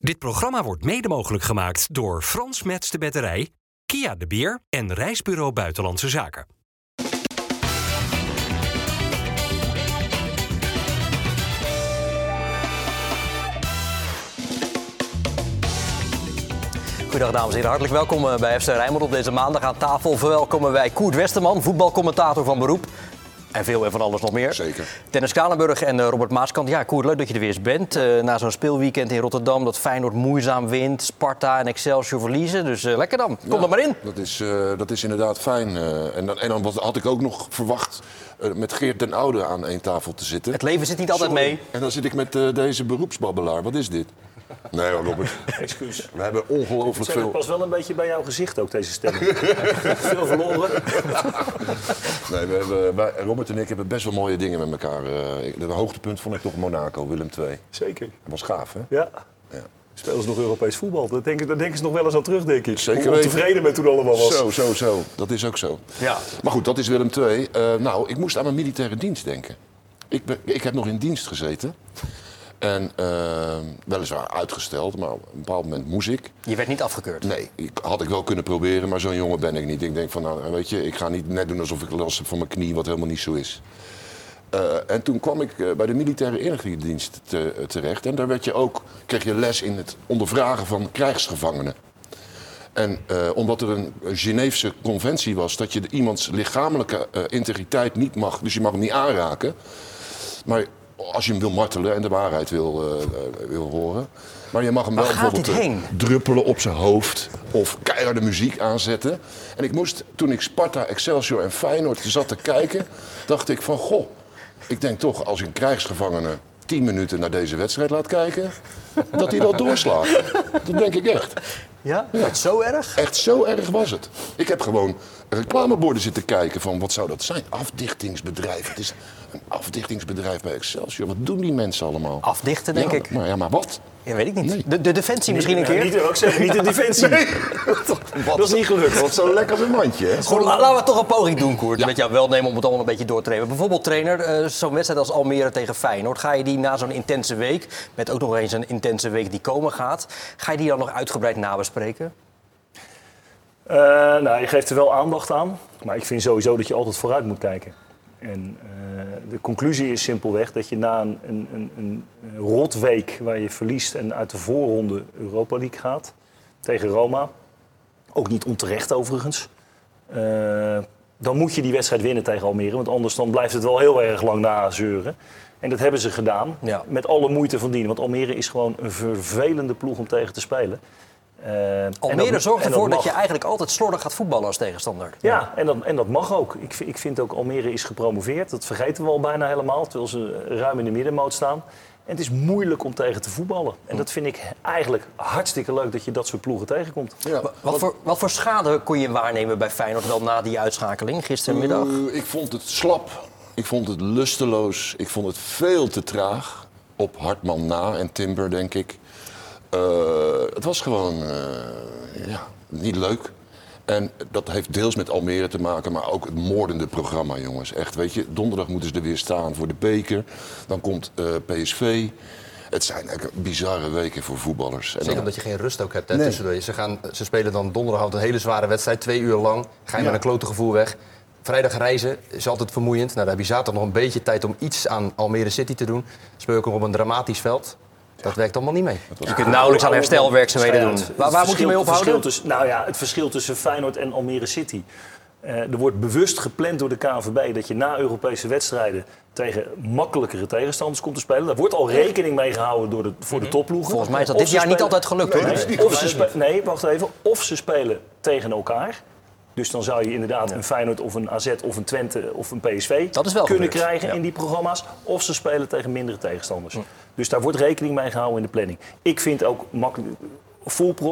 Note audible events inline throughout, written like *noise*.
Dit programma wordt mede mogelijk gemaakt door Frans Mets de Batterij, Kia de Beer en Reisbureau Buitenlandse Zaken. Goedendag dames en heren, hartelijk welkom eh, bij FC Rijnmond op deze maandag. Aan tafel verwelkomen wij Koert Westerman, voetbalcommentator van beroep. En veel en van alles nog meer. Zeker. Dennis Kalenburg en eh, Robert Maaskant. Ja, Koert, leuk dat je er weer eens bent. Eh, na zo'n speelweekend in Rotterdam dat Feyenoord moeizaam wint. Sparta en Excelsior verliezen. Dus eh, lekker dan. Kom Ja, er maar in. Dat is, dat is inderdaad fijn. en, dan, en dan had ik ook nog verwacht met Geert den Oude aan één tafel te zitten. Het leven zit niet altijd Sorry. mee. En dan zit ik met deze beroepsbabbelaar. Wat is dit? Nee hoor, Robert. *laughs* Excuus. We hebben ongelooflijk Zeg, het veel... past wel een beetje bij jouw gezicht ook, deze stem. *laughs* veel verloren. *laughs* Nee, we hebben, wij, Robert en ik hebben best wel mooie dingen met elkaar. eh, Het hoogtepunt vond ik toch Monaco, Willem II. Zeker. Dat was gaaf, hè? Ja. Ja. Spelen ze nog Europees voetbal? Daar denken, daar denken ze nog wel eens aan terug, denk ik. Zeker Hoe weten. ontevreden met toen allemaal was. Zo, zo, zo. Dat is ook zo. Ja. Maar goed, dat is Willem II. Eh, nou, ik moest aan mijn militaire dienst denken. Ik, ben, ik heb nog in dienst gezeten. En eh, weliswaar uitgesteld, maar op een bepaald moment moest ik. Je werd niet afgekeurd. Nee, ik, had ik wel kunnen proberen, maar zo'n jongen ben ik niet. Ik denk van, nou, weet je, ik ga niet net doen alsof ik last heb van mijn knie, wat helemaal niet zo is. Eh, en toen kwam ik eh, bij de militaire inlichtingendienst te- terecht. En daar werd je ook, kreeg je les in het ondervragen van krijgsgevangenen. En eh, omdat er een Geneefse conventie was dat je de- iemands lichamelijke integriteit niet mag, dus je mag hem niet aanraken. Maar als je hem wil martelen en de waarheid wil, eh, eh, wil horen. Maar je mag hem wel bijvoorbeeld eh, heen? druppelen op zijn hoofd of keiharde muziek aanzetten. En ik moest, toen ik Sparta, Excelsior en Feyenoord zat te kijken, dacht ik van goh, ik denk toch als ik een krijgsgevangene tien minuten naar deze wedstrijd laat kijken, dat hij wel doorslaat. Dat denk ik echt. Ja? Werd zo erg? Echt zo erg was het. Ik heb gewoon reclameborden zitten kijken van wat zou dat zijn? Afdichtingsbedrijf. Het is een afdichtingsbedrijf bij Excelsior. Wat doen die mensen allemaal? Afdichten, denk Ja, ik. Maar, ja, maar wat? Ja, weet ik niet. Nee. De, de defensie misschien een Ja, keer? Niet, ook zeggen, niet de defensie. *laughs* Dat is niet gelukt. Wat zo lekker zijn mandje, hè? Goed, la- laten we toch een poging doen, Koert. Met jouw welnemen om het allemaal een beetje door te nemen. Bijvoorbeeld, trainer, eh, zo'n wedstrijd als Almere tegen Feyenoord. Ga je die na zo'n intense week, met ook nog eens een intense week die komen gaat... ga je die dan nog uitgebreid nabespreken? Eh, nou, je geeft er wel aandacht aan. Maar ik vind sowieso dat je altijd vooruit moet kijken. En eh, de conclusie is simpelweg dat je na een, een, een, een rotweek waar je verliest en uit de voorronde Europa League gaat tegen Roma, ook niet onterecht overigens, eh, dan moet je die wedstrijd winnen tegen Almere. Want anders dan blijft het wel heel erg lang nazeuren. En dat hebben ze gedaan, Ja. met alle moeite van dien. Want Almere is gewoon een vervelende ploeg om tegen te spelen. Eh, Almere dat- zorgt ervoor dat, je eigenlijk altijd slordig gaat voetballen als tegenstander. Ja, en dat, en dat mag ook. Ik, vind- ik vind ook Almere is gepromoveerd. Dat vergeten we al bijna helemaal, terwijl ze ruim in de middenmoot staan. En het is moeilijk om tegen te voetballen. En dat vind ik eigenlijk hartstikke leuk dat je dat soort ploegen tegenkomt. Ja. Wat voor, wat voor schade kon je waarnemen bij Feyenoord wel na die uitschakeling gistermiddag? Eh, ik vond het slap. Ik vond het lusteloos. Ik vond het veel te traag. Op Hartman na en Timber, denk ik. Eh, het was gewoon eh, ja, niet leuk. En dat heeft deels met Almere te maken, maar ook het moordende programma, jongens. Echt, weet je, donderdag moeten ze er weer staan voor de beker. Dan komt eh, PSV. Het zijn bizarre weken voor voetballers. Zeker dan- omdat je geen rust ook hebt hè, Nee. tussendoor. Ze, gaan, ze spelen dan donderdagavond een hele zware wedstrijd, twee uur lang. Ga je Ja. met een klote gevoel weg. Vrijdag reizen is altijd vermoeiend. Nou, dan heb je zaterdag nog een beetje tijd om iets aan Almere City te doen. Speel je ook nog op een dramatisch veld. Dat werkt allemaal niet mee. Je kunt nauwelijks aan herstelwerkzaamheden doen. Waar, waar moet je mee verschil- het verschil ophouden? tussen- nou ja, het verschil tussen Feyenoord en Almere City. Eh, er wordt bewust gepland door de KNVB dat je na Europese wedstrijden tegen makkelijkere tegenstanders komt te spelen. Daar wordt al rekening mee gehouden door de, voor de topploegen. Volgens mij is dat Of dit jaar niet altijd gelukt hoor. Nee, of ze spe- nee, wacht even. Of ze spelen tegen elkaar. Dus dan zou je inderdaad een Feyenoord of een AZ of een Twente of een PSV kunnen gebeurd, krijgen ja. in die programma's. Of ze spelen tegen mindere tegenstanders. Dus daar wordt rekening mee gehouden in de planning. Ik vind ook makkelijk.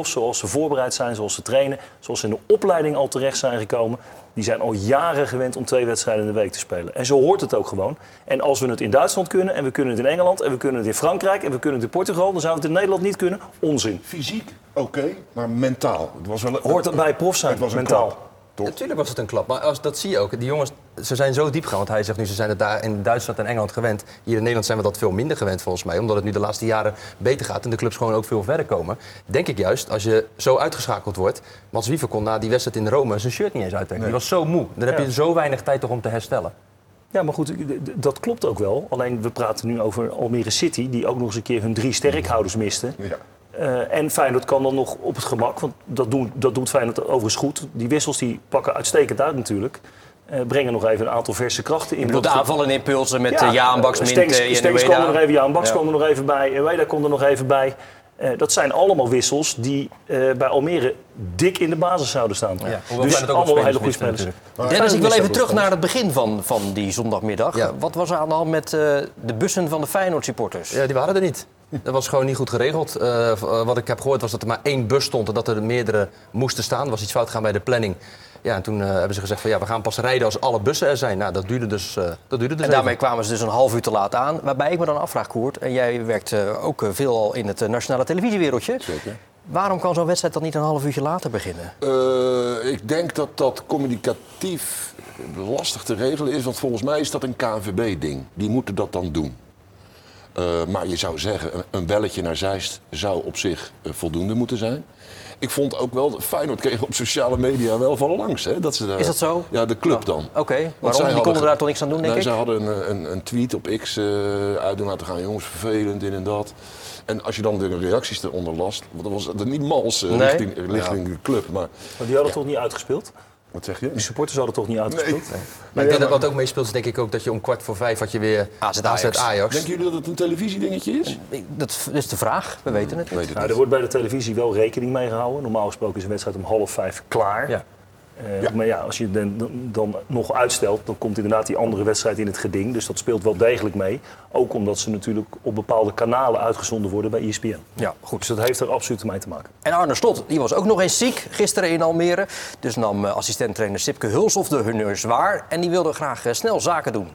Zoals ze voorbereid zijn, zoals ze trainen, zoals ze in de opleiding al terecht zijn gekomen, die zijn al jaren gewend om twee wedstrijden in de week te spelen. En zo hoort het ook gewoon. En als we het in Duitsland kunnen, en we kunnen het in Engeland, en we kunnen het in Frankrijk, en we kunnen het in Portugal, dan zouden we het in Nederland niet kunnen. Onzin. Fysiek, oké, maar mentaal. Het was wel een- Hoort dat bij prof zijn, Het was een mentaal. klap. Toch? Natuurlijk was het een klap, maar als, dat zie je ook. Die jongens, ze zijn zo diep gegaan. Want hij zegt nu, ze zijn het daar in Duitsland en Engeland gewend. Hier in Nederland zijn we dat veel minder gewend volgens mij. Omdat het nu de laatste jaren beter gaat en de clubs gewoon ook veel verder komen. Denk ik juist, als je zo uitgeschakeld wordt. Mats Wiever kon na die wedstrijd in Rome zijn shirt niet eens uittrekken. Die was zo moe. Dan heb Ja. je zo weinig tijd toch om te herstellen. Ja, maar goed, dat klopt ook wel. Alleen we praten nu over Almere City, die ook nog eens een keer hun drie sterkhouders misten. Ja. Eh, en Feyenoord kan dan nog op het gemak, want dat, doen, dat doet Feyenoord overigens goed. Die wissels die pakken uitstekend uit natuurlijk. Eh, brengen nog even een aantal verse krachten in. Ik de aanvallende impulsen met Ja, ja, Jaan, Baks, eh, Stenks, en Stenks kwam er nog even, Jaan Baks Ja. kwam er nog even bij, Ueda komt er nog even bij. Eh, dat zijn allemaal wissels die eh, bij Almere dik in de basis zouden staan. Hoewel dus Feyenoord ook allemaal hele goede spelers Dennis, ik wil Feyenoord even terug naar het begin van, van die zondagmiddag. Ja. Wat was er aan de hand met eh, de bussen van de Feyenoord-supporters? Ja, die waren er niet. Dat was gewoon niet goed geregeld. Wat ik heb gehoord was dat er maar één bus stond en dat er meerdere moesten staan. Er was iets fout gaan bij de planning. Ja, en toen eh, hebben ze gezegd van ja, we gaan pas rijden als alle bussen er zijn. Nou, dat duurde dus, eh, dat duurde dus En daarmee even. kwamen ze dus een half uur te laat aan. Waarbij ik me dan afvraag, Koert, en jij werkt eh, ook eh, veel al in het nationale televisiewereldje. Zeker. Waarom kan zo'n wedstrijd dan niet een half uurtje later beginnen? Eh, ik denk dat dat communicatief lastig te regelen is, want volgens mij is dat een KNVB-ding. Die moeten dat dan doen. Eh, maar je zou zeggen, een, belletje naar Zeist zou op zich voldoende moeten zijn. Ik vond ook wel, Feyenoord kreeg op sociale media wel van langs. Hè, dat ze daar- Is dat zo? Ja, de club dan. Oké, waarom? zij Die hadden konden daar toch niks aan doen, denk nee, ik? Zij hadden een, een, een tweet op X eh uit doen laten gaan. Jongens, vervelend, dit en dat. En als je dan de reacties eronder las, want dat was het niet mals eh, Nee. richting, richting de club. Maar Maar die hadden toch niet uitgespeeld? Wat zeg je? Die supporters hadden toch niet uitgespeeld? Maar ik denk dat wat ook meespeelt is denk ik ook dat je om kwart voor vijf had je weer AZ Ajax. Ajax. Denken jullie dat het een televisiedingetje is? Dat is de vraag, we weten het Nou, niet. er wordt bij de televisie wel rekening mee gehouden. Normaal gesproken is een wedstrijd om half vijf klaar. Eh, Ja. Maar ja, als je dan, dan- dan nog uitstelt, dan komt inderdaad die andere wedstrijd in het geding. Dus dat speelt wel degelijk mee. Ook omdat ze natuurlijk op bepaalde kanalen uitgezonden worden bij ESPN. Ja, goed. Dus dat heeft er absoluut mee te maken. En Arne Slot, die was ook nog eens ziek gisteren in Almere. Dus nam eh, assistent-trainer Sipke Hulshoff de honneurs waar. En die wilde graag eh, snel zaken doen.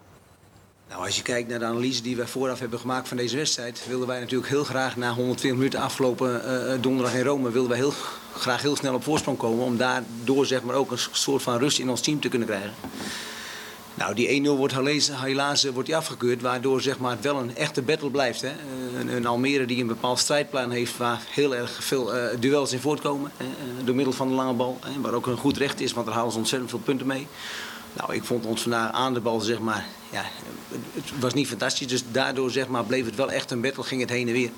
Nou, als je kijkt naar de analyse die wij vooraf hebben gemaakt van deze wedstrijd, wilden wij natuurlijk heel graag na 120 minuten afgelopen eh, donderdag in Rome, wilden wij heel graag heel snel op voorsprong komen om daardoor zeg maar ook een soort van rust in ons team te kunnen krijgen. Nou, die 1-0 wordt helaas, eh, wordt die afgekeurd, waardoor zeg maar, het wel een echte battle blijft. Hè. Eh, Een, een Almere die een bepaald strijdplan heeft waar heel erg veel eh, duels in voortkomen. Eh, door middel van de lange bal. Hè, waar ook een goed recht is, want daar halen ze ontzettend veel punten mee. Nou, ik vond ons vandaag aan de bal, zeg maar, ja, het was niet fantastisch. Dus daardoor zeg maar, bleef het wel echt een battle, ging het heen en weer.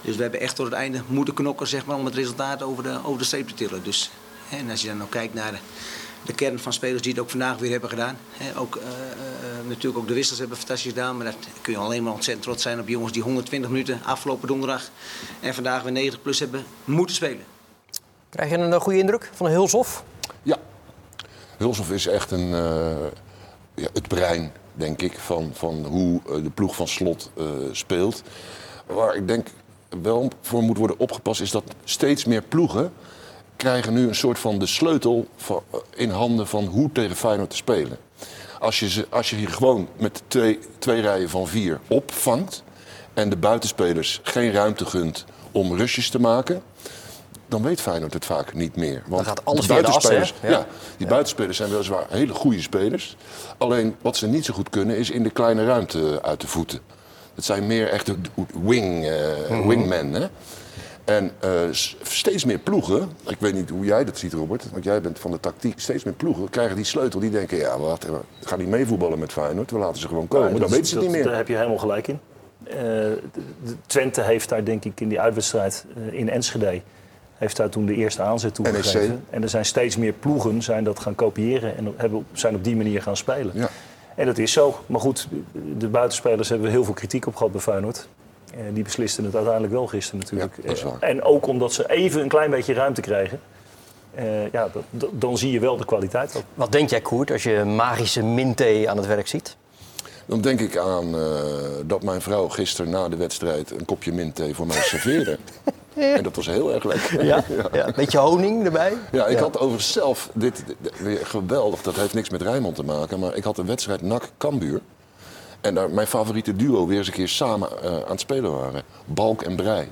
Dus we hebben echt tot het einde moeten knokken zeg maar, om het resultaat over de, over de streep te tillen. Dus, hè, en als je dan ook kijkt naar de, kern van spelers die het ook vandaag weer hebben gedaan. Hè, ook, eh, eh, natuurlijk ook de wissels hebben fantastisch gedaan. Maar daar kun je alleen maar ontzettend trots zijn op jongens die 120 minuten afgelopen donderdag en vandaag weer 90 plus hebben moeten spelen. Krijg je een eh, goede indruk van de Hulshoff is echt een, eh, ja, het brein, denk ik, van, van hoe eh, de ploeg van Slot eh, speelt. Waar ik denk wel voor moet worden opgepast is dat steeds meer ploegen krijgen nu een soort van de sleutel in handen van hoe tegen Feyenoord te spelen. Als je, ze, als je hier gewoon met twee, twee rijen van vier opvangt en de buitenspelers geen ruimte gunt om rusjes te maken, dan weet Feyenoord het vaak niet meer. Want gaat alles as, hè? buitenspelers, Ja. ja, die buitenspelers zijn weliswaar hele goede spelers. Alleen wat ze niet zo goed kunnen is in de kleine ruimte uit de voeten. Dat zijn meer echte wing, eh, Mhm. wingmen. Hè? En eh, steeds meer ploegen, ik weet niet hoe jij dat ziet Robert, want jij bent van de tactiek. Steeds meer ploegen krijgen die sleutel. Die denken, ja wat, we gaan niet meevoetballen met Feyenoord. We laten ze gewoon komen. Ja, dan weten ze het niet meer. Daar heb je helemaal gelijk in. Eh, de- de Twente heeft daar denk ik in die uitwedstrijd eh, in Enschede... heeft daar toen de eerste aanzet toe gegeven. En er zijn steeds meer ploegen zijn dat gaan kopiëren... en hebben, zijn op die manier gaan spelen. Ja. En dat is zo. Maar goed, de buitenspelers hebben heel veel kritiek op gehad bij Feyenoord. Eh, die beslisten het uiteindelijk wel gisteren natuurlijk. Ja, dat is waar. Eh, En ook omdat ze even een klein beetje ruimte krijgen... eh, ja, dan zie je wel de kwaliteit ook. Wat denk jij, Koert, als je magische Minte aan het werk ziet? Dan denk ik aan eh, dat mijn vrouw gisteren na de wedstrijd een kopje mintthee voor mij serveerde. *laughs* En dat was heel erg lekker. *laughs* Ja? ja. Beetje honing erbij? Ja, ik had overigens zelf, dit, dit- weer geweldig, dat heeft niks met Rijnmond te maken, maar ik had een wedstrijd NAC Cambuur. En daar mijn favoriete duo weer eens een keer samen eh, aan het spelen waren. Balk en Brei.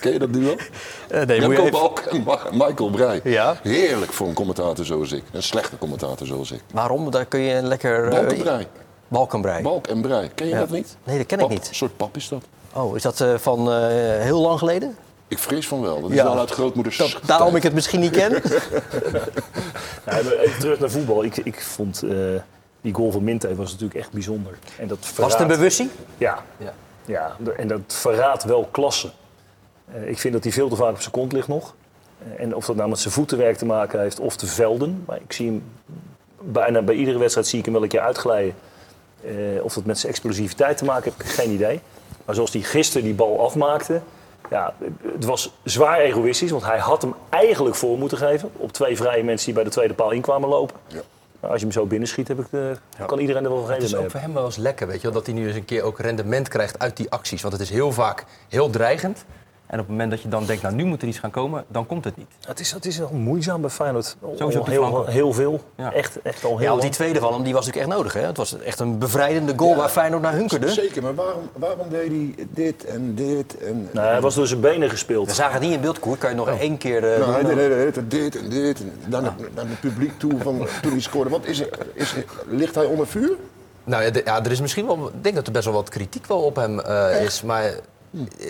Ken je dat duo? *laughs* Eh, nee, even- Balk en Michael Breij. Ja. Heerlijk voor een commentator zoals ik. Een slechte commentator zoals ik. Waarom? Daar kun je lekker... eh, Balkenbrei. Balkenbrei. Balk en Breij. Ken je Ja. dat niet? Nee, dat ken ik niet. Een soort pap is dat. Oh, is dat eh, van eh, heel lang geleden? Ik vrees van wel. Dat is Ja. wel uit grootmoeders. Dat, daarom ik het misschien niet ken? *laughs* Nou, even terug naar voetbal. Ik, ik vond eh, die goal van Minte was natuurlijk echt bijzonder. En dat Was het een bewustzing? Ja. Ja. ja, en dat verraadt wel klasse. Eh, ik vind dat hij veel te vaak op zijn kont ligt nog. Eh, en of dat nou met zijn voetenwerk te maken heeft of de velden. Maar ik zie hem bijna bij iedere wedstrijd zie ik hem wel een keer uitglijden. Eh, of dat met zijn explosiviteit te maken heeft, heb ik geen idee. Maar zoals hij gisteren die bal afmaakte. Ja, het was zwaar egoïstisch, want hij had hem eigenlijk voor moeten geven. Op twee vrije mensen die bij de tweede paal inkwamen lopen. Ja. Maar als je hem zo binnenschiet, heb ik, eh, kan iedereen er wel Het vrede is ook voor hem wel eens lekker, weet je wel, dat hij nu eens een keer ook rendement krijgt uit die acties. Want het is heel vaak heel dreigend. En op het moment dat je dan denkt, nou nu moet er iets gaan komen, dan komt het niet. Het is, het is wel moeizaam bij Feyenoord. Al- Sowieso al heel, heel veel. Ja. Echt, echt al heel Ja, die tweede van hem die was natuurlijk echt nodig. Hè? Het was echt een bevrijdende goal waar Feyenoord naar hunkerde. Zeker, maar waarom, waarom deed hij dit en dit? En, Nou, hij was door zijn benen gespeeld. We zagen het niet in beeld, Koer. Kan je nog één keer eh, Nou, hij doen? deed dit en dit. En naar, het- naar het publiek toe van, toen hij scoorde. Wat is er, is er- ligt hij onder vuur? Nou ja, ja, er is misschien wel, ik denk dat er best wel wat kritiek wel op hem eh, is. Maar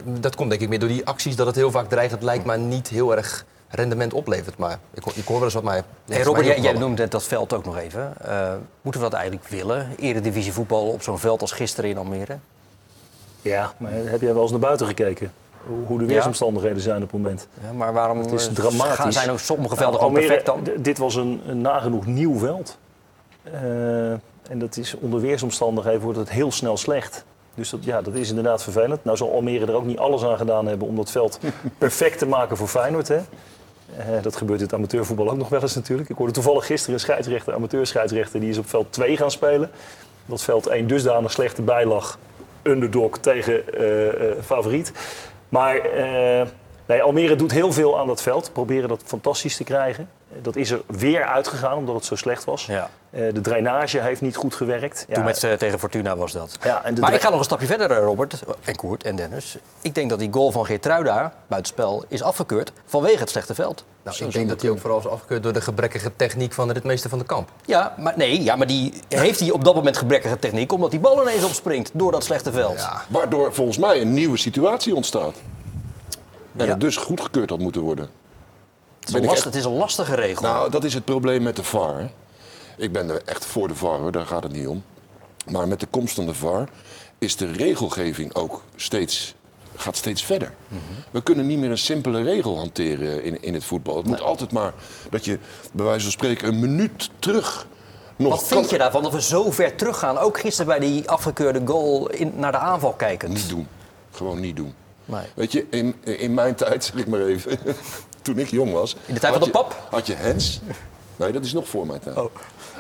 dat komt denk ik meer door die acties dat het heel vaak dreigend lijkt, maar niet heel erg rendement oplevert. Maar ik, hoor- ik hoor wel eens wat mij. Hey, Robert, jij, jij noemde dat veld ook nog even. Eh, moeten we dat eigenlijk willen? Eredivisie voetbal op zo'n veld als gisteren in Almere? Ja, maar heb jij wel eens naar buiten gekeken? Hoe- de weersomstandigheden zijn op het moment. Ja, maar waarom Het is eh, dramatisch. gaan- zijn ook sommige velden Nou, Almere, perfect dan? Dit was een, een nagenoeg nieuw veld. Eh, en dat is onder weersomstandigheden wordt het heel snel slecht. Dus dat, ja, dat is inderdaad vervelend. Nou zal Almere er ook niet alles aan gedaan hebben om dat veld *laughs* perfect te maken voor Feyenoord. Hè? Eh, dat gebeurt in het amateurvoetbal ook nog wel eens natuurlijk. Ik hoorde toevallig gisteren een scheidsrechter, amateurscheidsrechter, die is op veld 2 gaan spelen. Dat veld 1 dusdanig slecht erbij lag. Underdog tegen eh, eh, favoriet. Maar nee, Almere doet heel veel aan dat veld. Proberen dat fantastisch te krijgen. Eh, Dat is er weer uitgegaan omdat het zo slecht was. Ja. Eh, de drainage heeft niet goed gewerkt. Toen Ja, met ze tegen Fortuna was dat. Ja, en de maar ik ga nog een stapje verder, eh, Robert en Koert en Dennis. Ik denk dat die goal van Geertruida buitenspel is afgekeurd vanwege het slechte veld. Nou, ik denk dat hij ook vooral is afgekeurd door de gebrekkige techniek van de ritmeester van de kamp. Ja, maar nee, ja, maar die heeft hij op dat moment gebrekkige techniek omdat die bal ineens opspringt door dat slechte veld. Ja. Waardoor volgens mij een nieuwe situatie ontstaat. En Ja. het dus goedgekeurd had moeten worden. Het, is een ik last- echt- het is een lastige regel. Nou, dat is het probleem met de VAR. hè. Ik ben er echt voor de VAR, hoor. daar gaat het niet om. Maar met de komst van de VAR is de regelgeving ook steeds, gaat steeds verder. We kunnen niet meer een simpele regel hanteren in, in het voetbal. Het moet altijd maar dat je, bij wijze van spreken, een minuut terug nog Wat vind kan- je daarvan dat we zo ver teruggaan? Ook gisteren bij die afgekeurde goal in, naar de aanval kijkend. Niet doen. Gewoon niet doen. Nee. Weet je, in, in mijn tijd, zeg ik maar even, toen ik jong was... In de tijd van de pap? Had je hens. Nee, dat is nog voor mijn tijd. Oh.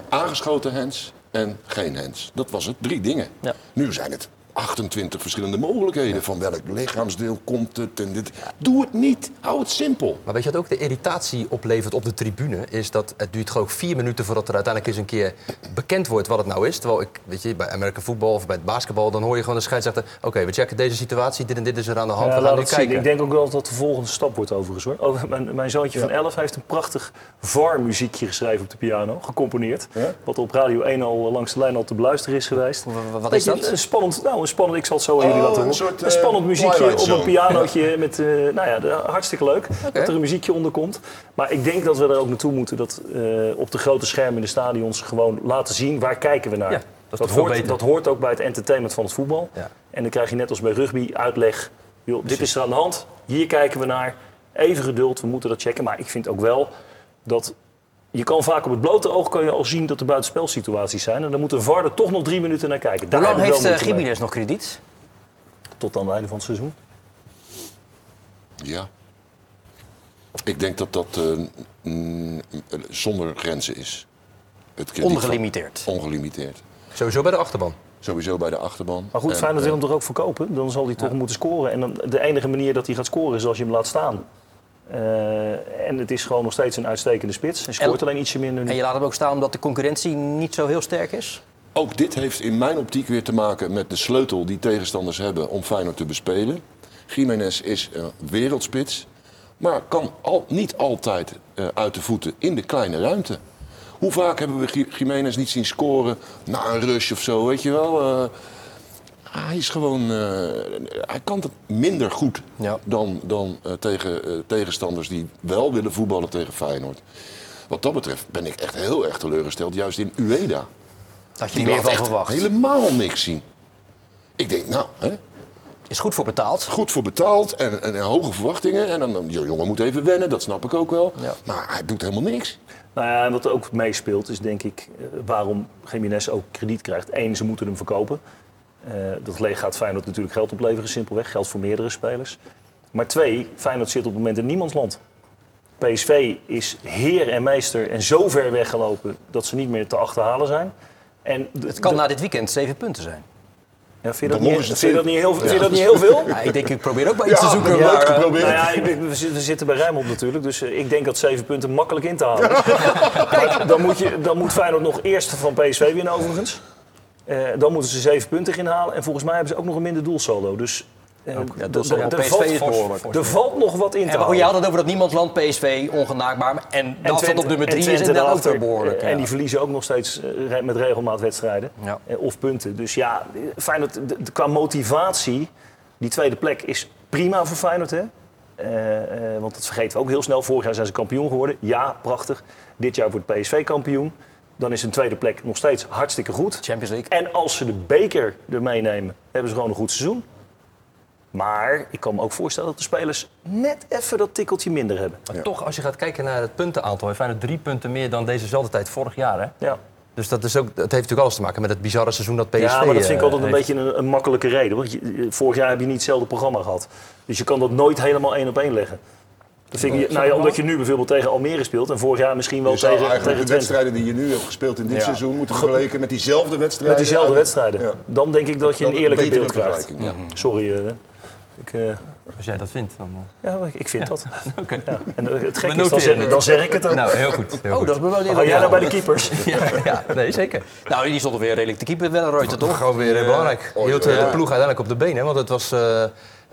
Aangeschoten hens en geen hens. Dat was het. Drie dingen. Ja. Nu zijn het 28 verschillende mogelijkheden. Van welk lichaamsdeel komt het en dit. Doe het niet. Hou het simpel. Maar weet je wat ook de irritatie oplevert op de tribune? Is dat het duurt gewoon vier minuten voordat er uiteindelijk eens een keer bekend wordt wat het nou is. Terwijl ik, weet je, bij American voetbal of bij het basketbal, dan hoor je gewoon de scheidsrechter. Oké, we checken deze situatie, dit en dit is er aan de hand. Ja, we gaan nu kijken. Ik denk ook wel dat dat de volgende stap wordt overigens hoor. Oh, mijn, mijn zoontje van 11 heeft een prachtig VAR-muziekje geschreven op de piano, gecomponeerd. Ja? Wat op Radio 1 al langs de lijn al te beluisteren is geweest. Wa- wa- wat Weet is dat? Een spannend, nou, een spannend, ik zal het zo aan jullie Oh, laten een horen. soort, een eh, spannend muziekje Twilight op een pianootje met, eh, nou ja, de- hartstikke leuk dat er een muziekje onder komt. Maar ik denk dat we er ook naartoe moeten dat eh, op de grote schermen in de stadions gewoon laten zien waar kijken we naar. Ja, dat hoort, dat hoort ook bij het entertainment van het voetbal. Ja. En dan krijg je net als bij rugby uitleg. Joh, dit is er aan de hand, hier kijken we naar. Even geduld, we moeten dat checken. Maar ik vind ook wel dat je kan vaak op het blote oog kan je al zien dat er buitenspelsituaties zijn. En dan moet een VAR er toch nog drie minuten naar kijken. Daar Hoe lang heeft uh, mee. Gimenez nog krediet? Tot aan het einde van het seizoen. Ja. Ik denk dat dat eh, mm, zonder grenzen is. Het van- Ongelimiteerd. Ongelimiteerd. Sowieso bij de achterban. Sowieso bij de achterban. Maar goed, En, Feyenoord wil eh, hem toch ook verkopen? Dan zal hij toch moeten scoren. En dan, de enige manier dat hij gaat scoren is als je hem laat staan. Eh, en het is gewoon nog steeds een uitstekende spits. Hij scoort En- alleen ietsje minder nu. En je laat hem ook staan omdat de concurrentie niet zo heel sterk is? Ook dit heeft in mijn optiek weer te maken met de sleutel die tegenstanders hebben om Feyenoord te bespelen. Jiménez is een wereldspits, maar kan al, niet altijd eh, uit de voeten in de kleine ruimte. Hoe vaak hebben we Jiménez niet zien scoren na een rush of zo, weet je wel? Eh, hij is gewoon. eh, hij kan het minder goed Ja. dan, dan eh, tegen eh, tegenstanders die wel willen voetballen tegen Feyenoord. Wat dat betreft ben ik echt heel erg teleurgesteld, juist in Ueda. Had je Die meer van echt verwacht. helemaal niks zien. Ik denk, nou, hè, Is goed voor betaald. goed voor betaald en, en, en hoge verwachtingen. En dan, die jongen moet even wennen, dat snap ik ook wel. Ja. Maar hij doet helemaal niks. Nou ja, en wat er ook meespeelt is denk ik waarom Jiménez ook krediet krijgt. Eén, ze moeten hem verkopen. Eh, dat le- gaat Feyenoord natuurlijk geld opleveren, simpelweg. Geldt voor meerdere spelers. Maar twee, Feyenoord zit op het moment in niemands land. PSV is heer en meester en zo ver weggelopen dat ze niet meer te achterhalen zijn. En Het kan de- na dit weekend zeven punten zijn. ja, vind je dat, niet, vind je dat niet heel, vind je dat niet heel veel? Ja, *laughs* ik denk, ik probeer ook maar iets Ja, te zoeken. leuk Maar, eh, geprobeerd. Nou ja, ik- we zitten- we zitten bij Rijnmond natuurlijk, dus eh, ik denk dat zeven punten makkelijk in te halen. *laughs* Maar dan moet, je, dan moet Feyenoord nog eerst van PSV winnen overigens. Eh, dan moeten ze zeven punten gaan halen. En volgens mij hebben ze ook nog een minder doelsaldo. Dus eh, ja, er PSV valt- is behoorlijk. Er valt nog wat in te en, halen. je had het over dat niemandsland, PSV, ongenaakbaar. En de afstand op nummer en drie is Twente inderdaad ook weer behoorlijk. En ja. die verliezen ook nog steeds eh, met regelmaat wedstrijden. Ja. Eh, Of punten. Dus ja, Feyenoord, qua motivatie, die tweede plek is prima voor Feyenoord. Hè? Eh, eh, want dat vergeten we ook heel snel. Vorig jaar zijn ze kampioen geworden. Ja, prachtig. Dit jaar wordt PSV kampioen. Dan is een tweede plek nog steeds hartstikke goed. Champions League. En als ze de beker er meenemen, hebben ze gewoon een goed seizoen. Maar ik kan me ook voorstellen dat de spelers net even dat tikkeltje minder hebben. Maar toch, als je gaat kijken naar het puntenaantal, heeft Feyenoord drie punten meer dan dezezelfde tijd vorig jaar. Hè? Ja. Dus dat, is ook, dat heeft natuurlijk alles te maken met het bizarre seizoen dat PSV Ja, maar dat vind ik eh, altijd een heeft. beetje een, een makkelijke reden. Want je- vorig jaar heb je niet hetzelfde programma gehad. Dus je kan dat nooit helemaal één op één leggen. Dat vind ik, nou ja, omdat je nu bijvoorbeeld tegen Almere speelt en vorig jaar misschien wel Je zou tegen, tegen de Twente. wedstrijden die je nu hebt gespeeld in dit Ja. seizoen moeten vergeleken met diezelfde wedstrijden. Met diezelfde wedstrijden. Ja. Dan denk ik dat je een eerlijke beeld krijgt. Sorry, eh, ik, eh, Als jij dat vindt, dan... eh, ja, ik- vind dat. *laughs* Oké. Ja. En eh, het gekke is, dan zeg, dan zeg ik het ook. Nou, heel goed. Heel Oh, goed. dat is me wel Ga jij nou bij de keepers? *laughs* Ja, ja, nee, zeker. Nou, die stond alweer redelijk te keeper, Wellenreuter, toch? Gewoon weer eh, belangrijk. oh, Hield eh, de ploeg uiteindelijk op de benen. Want het was,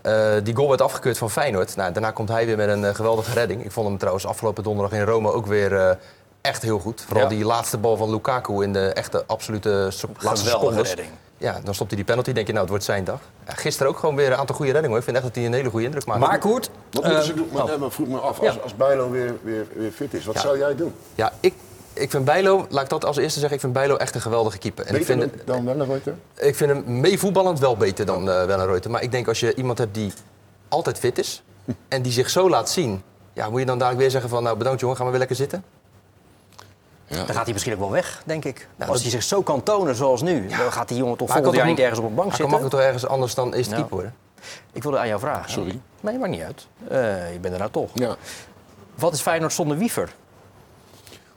eh, die goal werd afgekeurd van Feyenoord. Nou, daarna komt hij weer met een eh, geweldige redding. Ik vond hem trouwens afgelopen donderdag in Rome ook weer eh, echt heel goed. Vooral Ja. die laatste bal van Lukaku in de echte absolute so- laatste Geweldige secondes. redding. Ja, dan stopt hij die penalty. denk je, nou, het wordt zijn dag. Ja, gisteren ook gewoon weer een aantal goede reddingen. Hoor. Ik vind echt dat hij een hele goede indruk maakt. Maar Koert, Wat moeten ze doen? Maar, maar vroeg me af, als, als Bijlo weer, weer, weer fit is, wat Ja. zou jij doen? Ja, ik, ik vind Bijlo, laat ik dat als eerste zeggen, ik vind Bijlo echt een geweldige keeper. En ik Beter vind, dan Wellenreuter? Ik vind hem meevoetballend wel beter dan uh, Wellenreuter. Maar ik denk als je iemand hebt die altijd fit is *laughs* en die zich zo laat zien... Ja, moet je dan dadelijk weer zeggen van nou bedankt jongen, gaan we weer lekker zitten? Ja. dan gaat hij misschien ook wel weg, denk ik. Nou, Als dat- hij zich zo kan tonen zoals nu, dan gaat die jongen toch volgend jaar niet ergens op een bank Hij kan zitten. makkelijk toch ergens anders dan eerste Ja. keeper worden? Ik wilde aan jou vragen. Sorry. Nee, maakt niet uit. Eh, je bent er nou toch. Ja. Wat is Feyenoord zonder Wiever?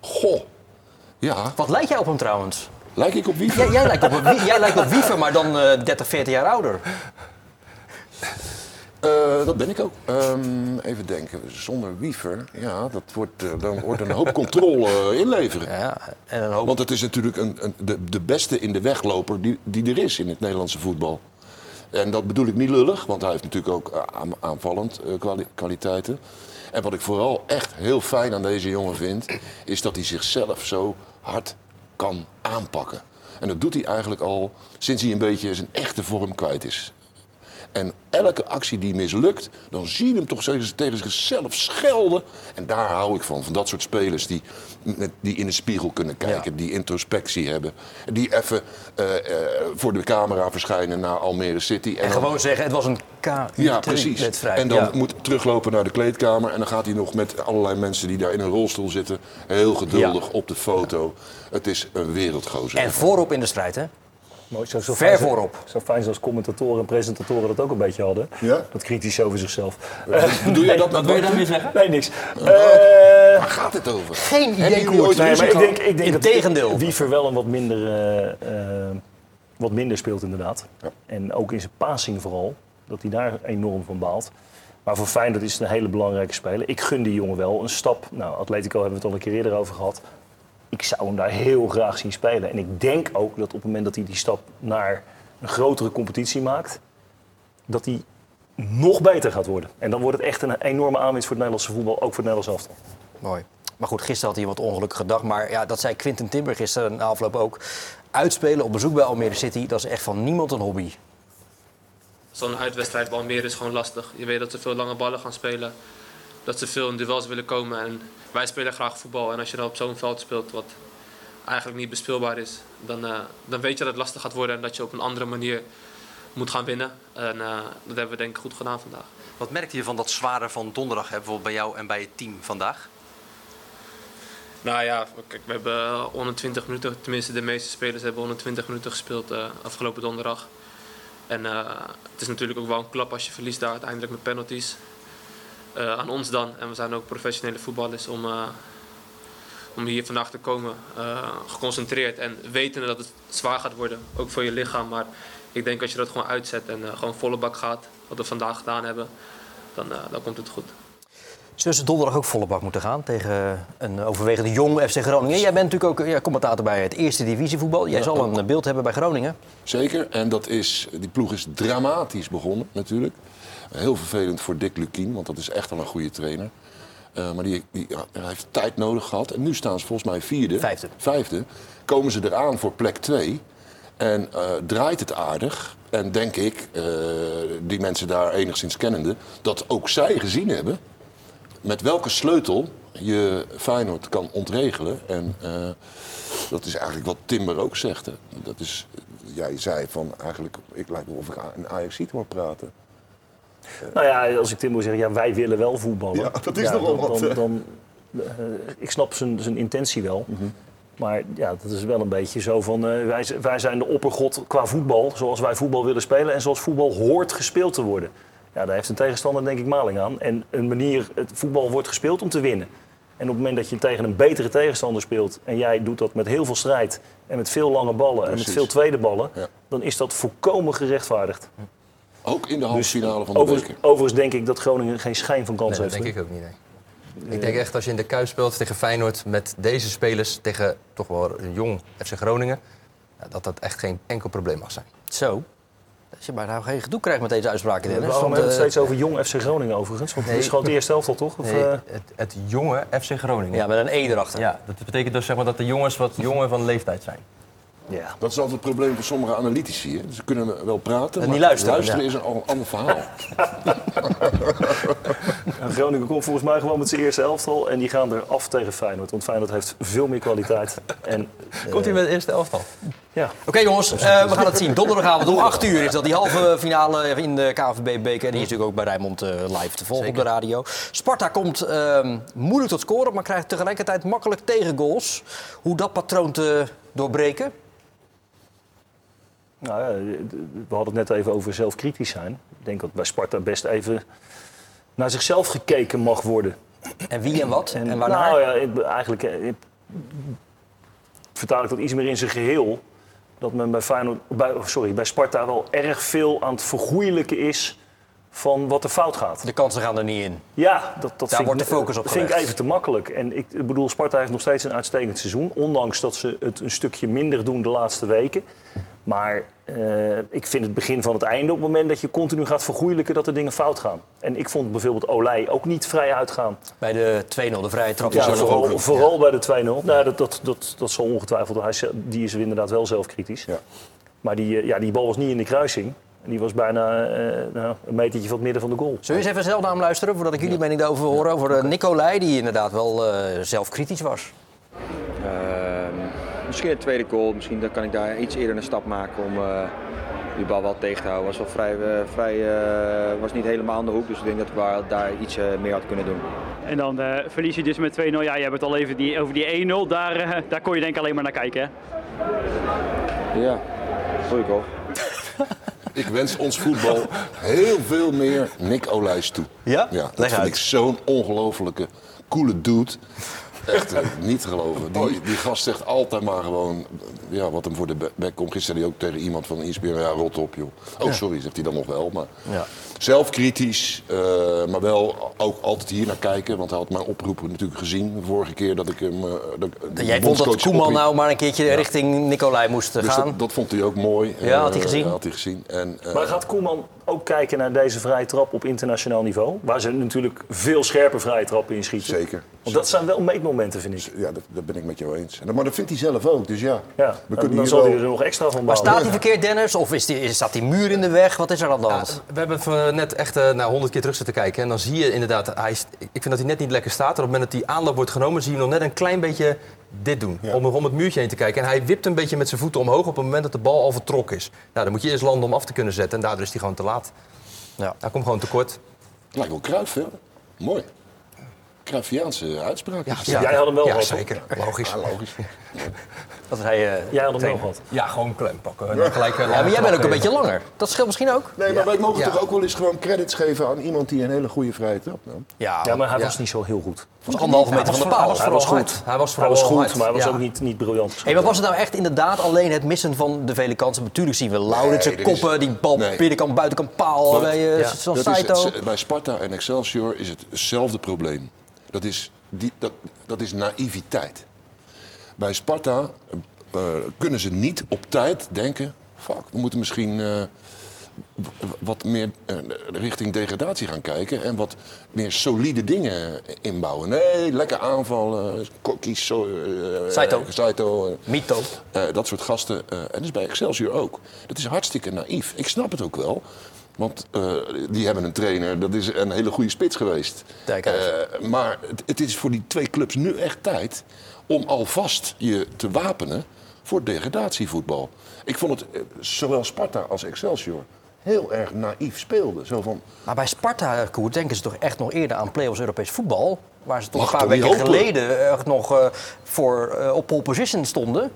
Goh. Ja, Wat lijkt jij op hem trouwens? lijk ik op wie? Jij, jij, lijkt, op, een Wie- jij lijkt op Wiever, maar dan eh 30, 40 jaar ouder. Eh, dat ben ik ook. Ehm, even denken, zonder wiever, ja, dat wordt, eh, dan wordt een hoop controle inleveren. Ja, en een hoop... Want het is natuurlijk een, een, de, de beste in de wegloper die, die er is in het Nederlandse voetbal. En dat bedoel ik niet lullig, want hij heeft natuurlijk ook eh, aan- aanvallend kwali- kwaliteiten. En wat ik vooral echt heel fijn aan deze jongen vind, is dat hij zichzelf zo hard kan aanpakken. En dat doet hij eigenlijk al sinds hij een beetje zijn echte vorm kwijt is. En elke actie die mislukt, dan zie je hem toch tegen zichzelf schelden. En daar hou ik van. Van dat soort spelers die, die in de spiegel kunnen kijken, die introspectie hebben. Die even eh, eh, voor de camera verschijnen naar Almere City. En gewoon zeggen, het was een K. ja, precies. Wedstrijd. En dan Ja. moet teruglopen naar de kleedkamer. En dan gaat hij nog met allerlei mensen die daar in een rolstoel zitten. Heel geduldig Ja. op de foto. Het is een wereldgozer. En voorop in de strijd, hè? Mooi, zo, zo Ver voorop. Zo fijn zoals commentatoren en presentatoren dat ook een beetje hadden. Ja? Dat kritisch over zichzelf. Doe je dat, Wat wil je daarmee zeggen? Nee, niks. Eh, Waar gaat het over? Geen idee, Koert. ooit Nee, maar ik denk, ik denk dat Integendeel. Wiever wel een wat minder, eh, eh, wat minder speelt inderdaad. Ja. En ook in zijn passing vooral, dat hij daar enorm van baalt. Maar voor Feyenoord is het een hele belangrijke speler. Ik gun die jongen wel een stap. Nou, Atletico hebben we het al een keer eerder over gehad. Ik zou hem daar heel graag zien spelen. En ik denk ook dat op het moment dat hij die stap naar een grotere competitie maakt... dat hij nog beter gaat worden. En dan wordt het echt een enorme aanwinst voor het Nederlandse voetbal, ook voor het Nederlands elftal. Mooi. Maar goed, gisteren had hij wat ongelukkige dag. Maar ja, dat zei Quinten Timber gisteren na afloop ook. Uitspelen op bezoek bij Almere City, dat is echt van niemand een hobby. Zo'n uitwedstrijd bij Almere is gewoon lastig. Je weet dat ze veel lange ballen gaan spelen. Dat ze veel in duels willen komen. En wij spelen graag voetbal. En als je dan op zo'n veld speelt wat eigenlijk niet bespeelbaar is... Dan, eh, dan weet je dat het lastig gaat worden en dat je op een andere manier moet gaan winnen. En eh, dat hebben we denk ik goed gedaan vandaag. Wat merkte je van dat zware van donderdag, hè, bijvoorbeeld bij jou en bij het team vandaag? Nou ja, kijk, we hebben 120 minuten, tenminste de meeste spelers hebben 120 minuten gespeeld eh, afgelopen donderdag. En het is natuurlijk ook wel een klap als je verliest daar uiteindelijk met penalties. Eh, aan ons dan. En we zijn ook professionele voetballers om, eh, om hier vandaag te komen. eh, geconcentreerd en wetende dat het zwaar gaat worden, ook voor je lichaam. Maar ik denk als je dat gewoon uitzet en eh, gewoon volle bak gaat, wat we vandaag gedaan hebben, dan, dan komt het goed. Zullen ze donderdag ook volle bak moeten gaan tegen een overwegende jong FC Groningen? Jij bent natuurlijk ook ja, commentator bij het eerste divisievoetbal. Jij zal een beeld hebben bij Groningen. Zeker, en dat is, die ploeg is dramatisch begonnen natuurlijk. Heel vervelend voor Dick Lukien, want dat is echt wel een goede trainer. Eh, maar die, die ja, hij heeft tijd nodig gehad. En nu staan ze volgens mij vierde. Vijfde. Vijfde. Komen ze eraan voor plek twee. En eh, draait het aardig. En denk ik, eh, die mensen daar enigszins kennende, dat ook zij gezien hebben met welke sleutel je Feyenoord kan ontregelen. En dat is eigenlijk wat Timber ook zegt. Hè. Dat is, jij zei van eigenlijk, ik lijkt wel of ik een ajax hoor praten. Nou ja, als ik Tim moet zeggen, ja, wij willen wel voetballen. Ja, dat is nogal dan, wat, Dan, eh, ik snap zijn, zijn intentie wel. Mhm. Maar ja, dat is wel een beetje zo van... eh, wij, wij zijn de oppergod qua voetbal, zoals wij voetbal willen spelen... en zoals voetbal hoort gespeeld te worden. Ja, daar heeft een tegenstander denk ik maling aan. En een manier, het voetbal wordt gespeeld om te winnen. En op het moment dat je tegen een betere tegenstander speelt... en jij doet dat met heel veel strijd en met veel lange ballen... en met veel tweede ballen... Ja. dan is dat volkomen gerechtvaardigd. Ook in de halve finale van de Overigens, beker. overigens denk ik dat Groningen geen schijn van kans Nee, dat heeft. denk ik ook niet. Nee. Ik denk echt als je in de Kuip speelt tegen Feyenoord met deze spelers tegen toch wel een jong FC Groningen, dat dat echt geen enkel probleem mag zijn. Zo. Dat je maar nou geen gedoe krijgt met deze uitspraken. Dennis. Waarom hebben we het eh, steeds over jong FC Groningen overigens? Want het is gewoon het eerste elftal, toch? Of, Nee, eh, het, het jonge FC Groningen. ja, met een E erachter. Ja, dat betekent dus zeg maar dat de jongens wat jonger van leeftijd zijn. Ja. Dat is altijd het probleem van sommige analytici. Hè. Ze kunnen wel praten, En maar niet luisteren, luisteren ja. is een ander verhaal. *laughs* En Groningen komt volgens mij gewoon met zijn eerste elftal en die gaan er af tegen Feyenoord. Want Feyenoord heeft veel meer kwaliteit. En, *laughs* Komt hij met het eerste elftal? ja. Oké jongens, eh, we gaan het zien. Donderdagavond om 8 uur is dat die halve *laughs* finale in de KNVB-beker. Die is natuurlijk ook bij Rijnmond eh, live te volgen op de radio. Sparta komt ehm, moeilijk tot scoren, maar krijgt tegelijkertijd makkelijk tegengoals. Hoe dat patroon te doorbreken? Nou ja, we hadden het net even over zelfkritisch zijn. Ik denk dat bij Sparta best even naar zichzelf gekeken mag worden. En wie en wat? En, waarnaar? Nou ja, ik, eigenlijk eh, ik, vertaal ik dat iets meer in zijn geheel. Dat men bij, Feyenoord, bij, sorry, bij Sparta wel erg veel aan het vergoeilijken is van wat er fout gaat. De kansen gaan er niet in. Ja, dat, dat Daar vind, wordt ik, de focus op vind ik even te makkelijk. En ik, ik bedoel, Sparta heeft nog steeds een uitstekend seizoen. Ondanks dat ze het een stukje minder doen de laatste weken. Maar eh, ik vind het begin van het einde op het moment dat je continu gaat vergoeilijken dat er dingen fout gaan. En ik vond bijvoorbeeld Olij ook niet vrij uitgaan. Bij de 2-0, de vrije trap. Ja, vooral, ook. vooral bij de 2-0. Nou, dat, dat, dat, dat zal ongetwijfeld. Hij, die is inderdaad wel zelfkritisch. Ja. Maar die, eh, ja, die bal was niet in de kruising. En die was bijna eh, nou, een metertje van het midden van de goal. Zullen we eens even zelf naar hem luisteren voordat ik jullie mening daarover hoor? Over uh, Nicolai, die inderdaad wel eh zelfkritisch was. Ehm, misschien een tweede goal, misschien dan kan ik daar iets eerder een stap maken om eh, die bal wel tegen te houden. Was wel vrij, eh, vrij eh, was niet helemaal aan de hoek, dus ik denk dat ik wel daar iets eh, meer had kunnen doen. En dan eh, verlies je dus met 2-0. Ja, je hebt het al even die, over die 1-0. Daar, eh, daar kon je denk ik alleen maar naar kijken. Hè? Ja, goeie goal. Ik wens ons voetbal heel veel meer Nick Olijs toe. Ja? Ja, dat Leg vind uit. ik zo'n ongelofelijke, coole dude. Echt eh, niet geloven. Die, die gast zegt altijd maar gewoon ja, wat hem voor de be- bek komt. Gisteren zei hij ook tegen iemand van ESPN, ja, rot op joh. Oh, sorry, zegt hij dan nog wel. Maar Ja. Zelf kritisch, eh, maar wel ook altijd hier naar kijken. Want hij had mijn oproepen natuurlijk gezien de vorige keer dat ik hem... eh, dat, Jij vond dat Koeman opriep. nou maar een keertje richting Nicolai moest Dus gaan. dat, dat vond hij ook mooi. Ja, had hij Eh, gezien? had hij gezien. En, eh, Maar gaat Koeman ook kijken naar deze vrije trap op internationaal niveau? Waar ze natuurlijk veel scherper vrije trappen in schieten. Zeker. Want dat zijn wel meetmomenten, vind ik. Ja, dat, dat ben ik met jou eens. Maar dat vindt hij zelf ook, dus ja. Ja, we dan, kunnen dan hier zal wel... hij er nog extra van Maar bouwen. staat hij verkeerd, Dennis? Of is die, is- staat die muur in de weg? Wat is er aan de hand? We hebben even net echt eh naar 100 keer terug zitten kijken. En dan zie je inderdaad, hij, is- ik vind dat hij net niet lekker staat. En op het moment dat die aanloop wordt genomen, zie je hem nog net een klein beetje dit doen. Om, om het muurtje heen te kijken. En hij wipt een beetje met zijn voeten omhoog op het moment dat de bal al vertrokken is. Nou, dan moet je eerst landen om af te kunnen zetten. En daardoor is hij gewoon te laat. Ja. Hij komt gewoon tekort. Lijkt wel Cruijff, hè? Mooi. Cruyffiaanse uitspraak. het. Jij had hem wel ja, gehad, toch? zeker. Logisch. Ja, logisch. *laughs* Dat hij, eh, Jij had hem wel gehad. Ja, gewoon klem pakken. Gelijk, eh, ja, maar jij bent ook een beetje langer. Dat scheelt misschien ook. Nee, maar wij mogen Ja. toch ook wel eens gewoon credits geven aan iemand die een hele goede vrije trap nam. Ja, Ja, maar hij Ja. was niet zo heel goed. was anderhalve meter van de paal. hij was vooral goed. Hij was vooral goed, maar hij was Ja. ook niet, niet briljant. Hey, maar was het nou echt inderdaad alleen het missen van de vele kansen? Natuurlijk zien we Lauritsen koppen, die bal binnenkant, buitenkant paal bij Ja. Saito. het- bij Sparta en Excelsior is het hetzelfde probleem. Dat is, die, dat, dat is naïviteit. Bij Sparta eh, kunnen ze niet op tijd denken... fuck, we moeten misschien eh, wat meer eh, richting degradatie gaan kijken... en wat meer solide dingen inbouwen. Nee, lekker aanvallen, kokkies, so, Saito. Saito Mito. dat soort gasten. en dat is bij Excelsior ook. Dat is hartstikke naïef. Ik snap het ook wel. Want eh, die hebben een trainer, dat is een hele goede spits geweest. Eh, maar het, het is voor die twee clubs nu echt tijd om alvast je te wapenen voor degradatievoetbal. Ik vond het, eh, zowel Sparta als Excelsior, heel erg naïef speelden. Zo van, Maar bij Sparta, Koert, denken ze toch echt nog eerder aan play-offs Europees voetbal? Waar ze toch Mag een paar weken hopen? geleden echt nog eh, voor, op pole position stonden.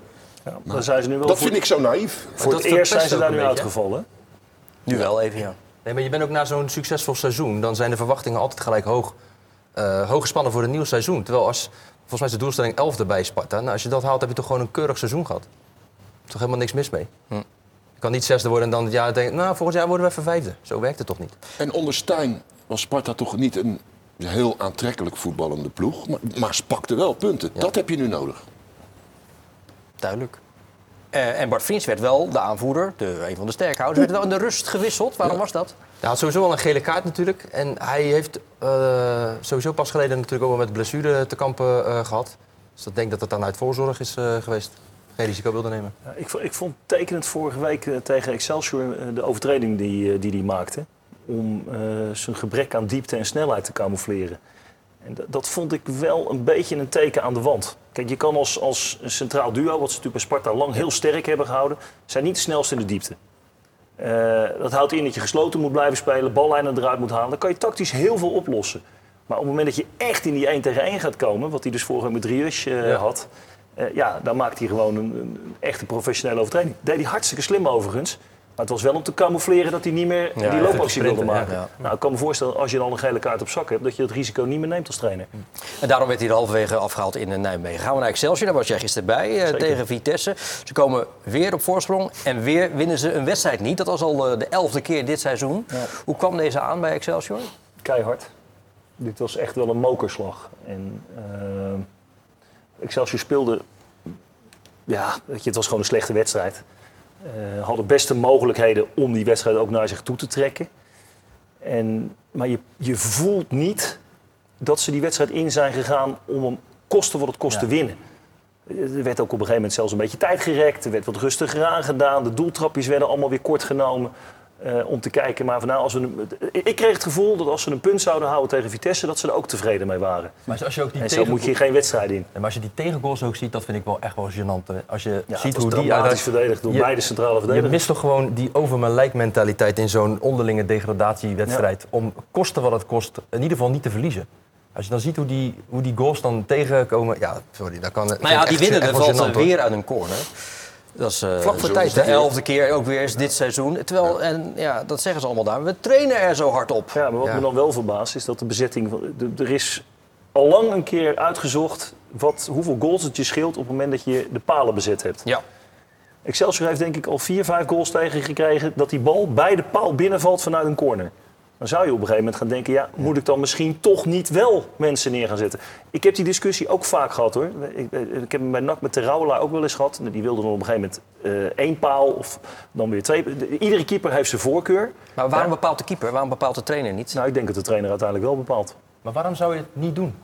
Ja, dan zijn ze nu wel dat voor, vind ik zo naïef. voor Dat het eerst zijn ze daar nu uitgevallen. Nu wel even, ja. Nee, maar je bent ook na zo'n succesvol seizoen, dan zijn de verwachtingen altijd gelijk hoog, eh hoog gespannen voor een nieuw seizoen. Terwijl als, volgens mij is de doelstelling 11 bij Sparta. Nou, als je dat haalt, heb je toch gewoon een keurig seizoen gehad. Toch helemaal niks mis mee. Hm. Je kan niet zesde worden en dan het jaar denken, nou, volgend jaar worden we even vijfde. Zo werkt het toch niet? En onder Stijn was Sparta toch niet een heel aantrekkelijk voetballende ploeg. Maar, maar ze pakte wel punten. Dat heb je nu nodig. Duidelijk. Eh, en Bart Vriends werd wel de aanvoerder, de, een van de sterkhouders, werd wel in de rust gewisseld. Waarom was dat? Hij had sowieso al een gele kaart natuurlijk. En hij heeft eh, sowieso pas geleden natuurlijk ook wel met blessure te kampen eh, gehad. Dus ik denk dat het dan uit voorzorg is eh, geweest. Geen risico wilde nemen. Ja, ik, ik vond tekenend vorige week tegen Excelsior de overtreding die, die hij maakte. Om eh, zijn gebrek aan diepte en snelheid te camoufleren. En dat, dat vond ik wel een beetje een teken aan de wand. Kijk, je kan als, als een centraal duo, wat ze natuurlijk bij Sparta lang heel sterk hebben gehouden, zijn niet de snelste in de diepte. Eh, dat houdt in dat je gesloten moet blijven spelen, ballijnen eruit moet halen. Dan kan je tactisch heel veel oplossen. Maar op het moment dat je echt in die 1 tegen 1 gaat komen, wat hij dus vorige week met Rius eh, Ja. had, eh, ja, dan maakt hij gewoon een, een echte professionele overtreding. Deed hij hartstikke slim overigens. Maar het was wel om te camoufleren dat hij niet meer die loopactie wilde maken. Ja. Nou, ik kan me voorstellen, als je dan een gele kaart op zak hebt, dat je het risico niet meer neemt als trainer. En daarom werd hij er halverwege afgehaald in eh, Nijmegen. Gaan we naar Excelsior, daar was jij gisteren bij, eh, tegen Vitesse. Ze komen weer op voorsprong en weer winnen ze een wedstrijd niet. Dat was al eh, de elfde keer dit seizoen. Hoe kwam deze aan bij Excelsior? Keihard. Dit was echt wel een mokerslag. En Excelsior speelde... Ja, weet je, het was gewoon een slechte wedstrijd. Eh hadden beste mogelijkheden om die wedstrijd ook naar zich toe te trekken. En, maar je, je voelt niet dat ze die wedstrijd in zijn gegaan om hem kosten wat het kost te winnen. Er werd ook op een gegeven moment zelfs een beetje tijd gerekt. Er werd wat rustiger aangedaan. De doeltrapjes werden allemaal weer kort genomen. Eh, om te kijken. Maar van, nou, als we een, ik kreeg het gevoel dat als ze een punt zouden houden tegen Vitesse... dat ze er ook tevreden mee waren. Maar als je ook die En zo moet je geen wedstrijd in. Maar als je die tegengoals ook ziet, dat vind ik wel echt wel gênant. hè. Als je Ja, ziet hoe die uit- verdedigd door Je- beide centrale Je verdedigers. mist toch gewoon die over mijn lijk mentaliteit in zo'n onderlinge degradatiewedstrijd. Om kosten wat het kost, in ieder geval niet te verliezen. Als je dan ziet hoe die, hoe die goals dan tegenkomen. Ja, sorry, dat kan. Nou ja, die winnen er valt weer uit een corner. Dat is eh, Vlak voor tijd, de elfde keer ook weer eens dit seizoen. Terwijl, en ja, dat zeggen ze allemaal daar. We trainen er zo hard op. Ja, maar wat Ja. me dan wel verbaast is dat de bezetting... Er is al lang een keer uitgezocht wat, hoeveel goals het je scheelt... op het moment dat je de palen bezet hebt. Ja. Excelsior heeft denk ik al vier, vijf goals tegen gekregen... dat die bal bij de paal binnenvalt vanuit een corner. Dan zou je op een gegeven moment gaan denken, ja, moet ik dan misschien toch niet wel mensen neer gaan zetten? Ik heb die discussie ook vaak gehad hoor. Ik, ik heb hem bij NAC met Terouwelaar ook wel eens gehad. Die wilde dan op een gegeven moment eh, één paal of dan weer twee. De- Iedere keeper heeft zijn voorkeur. Maar waarom Ja. bepaalt de keeper? Waarom bepaalt de trainer niet? Nou, ik denk dat de trainer uiteindelijk wel bepaalt. Maar waarom zou je het niet doen?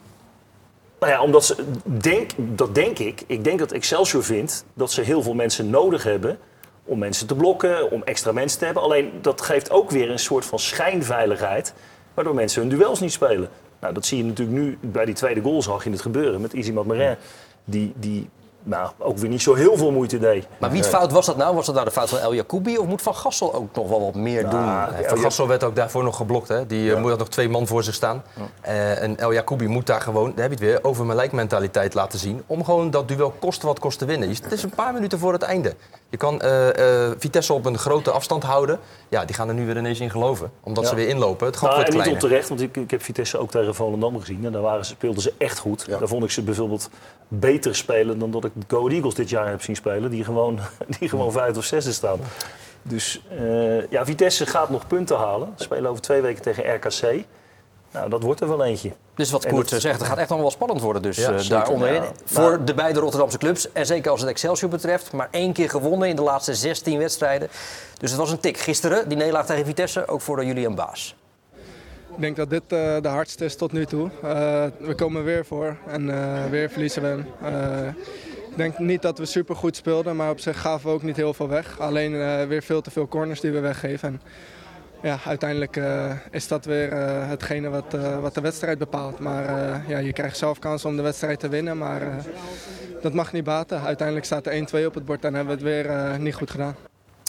Nou ja, omdat ze, denk, dat denk ik. Ik denk dat Excelsior vindt dat ze heel veel mensen nodig hebben om mensen te blokken, om extra mensen te hebben. Alleen dat geeft ook weer een soort van schijnveiligheid, waardoor mensen hun duels niet spelen. Nou, dat zie je natuurlijk nu bij die tweede goal zag je het gebeuren met Izzy Marin. Die, die nou, ook weer niet zo heel veel moeite deed. Maar wie het fout was dat nou? Was dat nou de fout van El Jacoubi of moet Van Gassel ook nog wel wat meer doen? Nou, Nee, Van Gassel werd ook daarvoor nog geblokt. Hè? Die eh, moet had nog twee man voor zich staan. Eh, en El Jacoubi moet daar gewoon, daar heb je het weer, over mijn lijkmentaliteit laten zien. Om gewoon dat duel koste wat kost te winnen. Het is een paar minuten voor het einde. Je kan eh, eh, Vitesse op een grote afstand houden. Ja, die gaan er nu weer ineens in geloven. Omdat Ja. ze weer inlopen. Het gat Nou, wordt en niet kleiner. onterecht, want ik, ik heb Vitesse ook tegen Volendam gezien. En daar waren ze, speelden ze echt goed. Daar vond ik ze bijvoorbeeld beter spelen dan dat ik de Go Eagles dit jaar heb zien spelen. Die gewoon, *laughs* die gewoon vijfde of zesde staan. Dus eh, ja, Vitesse gaat nog punten halen. Ze spelen over twee weken tegen RKC. Nou, dat wordt er wel eentje. Dus wat Koert dat- zegt, het gaat echt nog wel spannend worden dus Ja, eh, zeker. daar onderin. Ja. Voor Maar- de beide Rotterdamse clubs. En zeker als het Excelsior betreft. Maar één keer gewonnen in de laatste 16 wedstrijden. Dus het was een tik. Gisteren, die nederlaag tegen Vitesse, ook voor Julian Baas. Ik denk dat dit eh, de hardste is tot nu toe. Eh, we komen weer voor en eh, weer verliezen we. hem. Ik denk niet dat we super goed speelden, maar op zich gaven we ook niet heel veel weg. Alleen eh, weer veel te veel corners die we weggeven. En, ja, uiteindelijk eh, is dat weer eh, hetgene wat, eh, wat de wedstrijd bepaalt. Maar eh, ja, je krijgt zelf kans om de wedstrijd te winnen, maar eh, dat mag niet baten. Uiteindelijk staat er 1-2 op het bord en hebben we het weer eh, niet goed gedaan.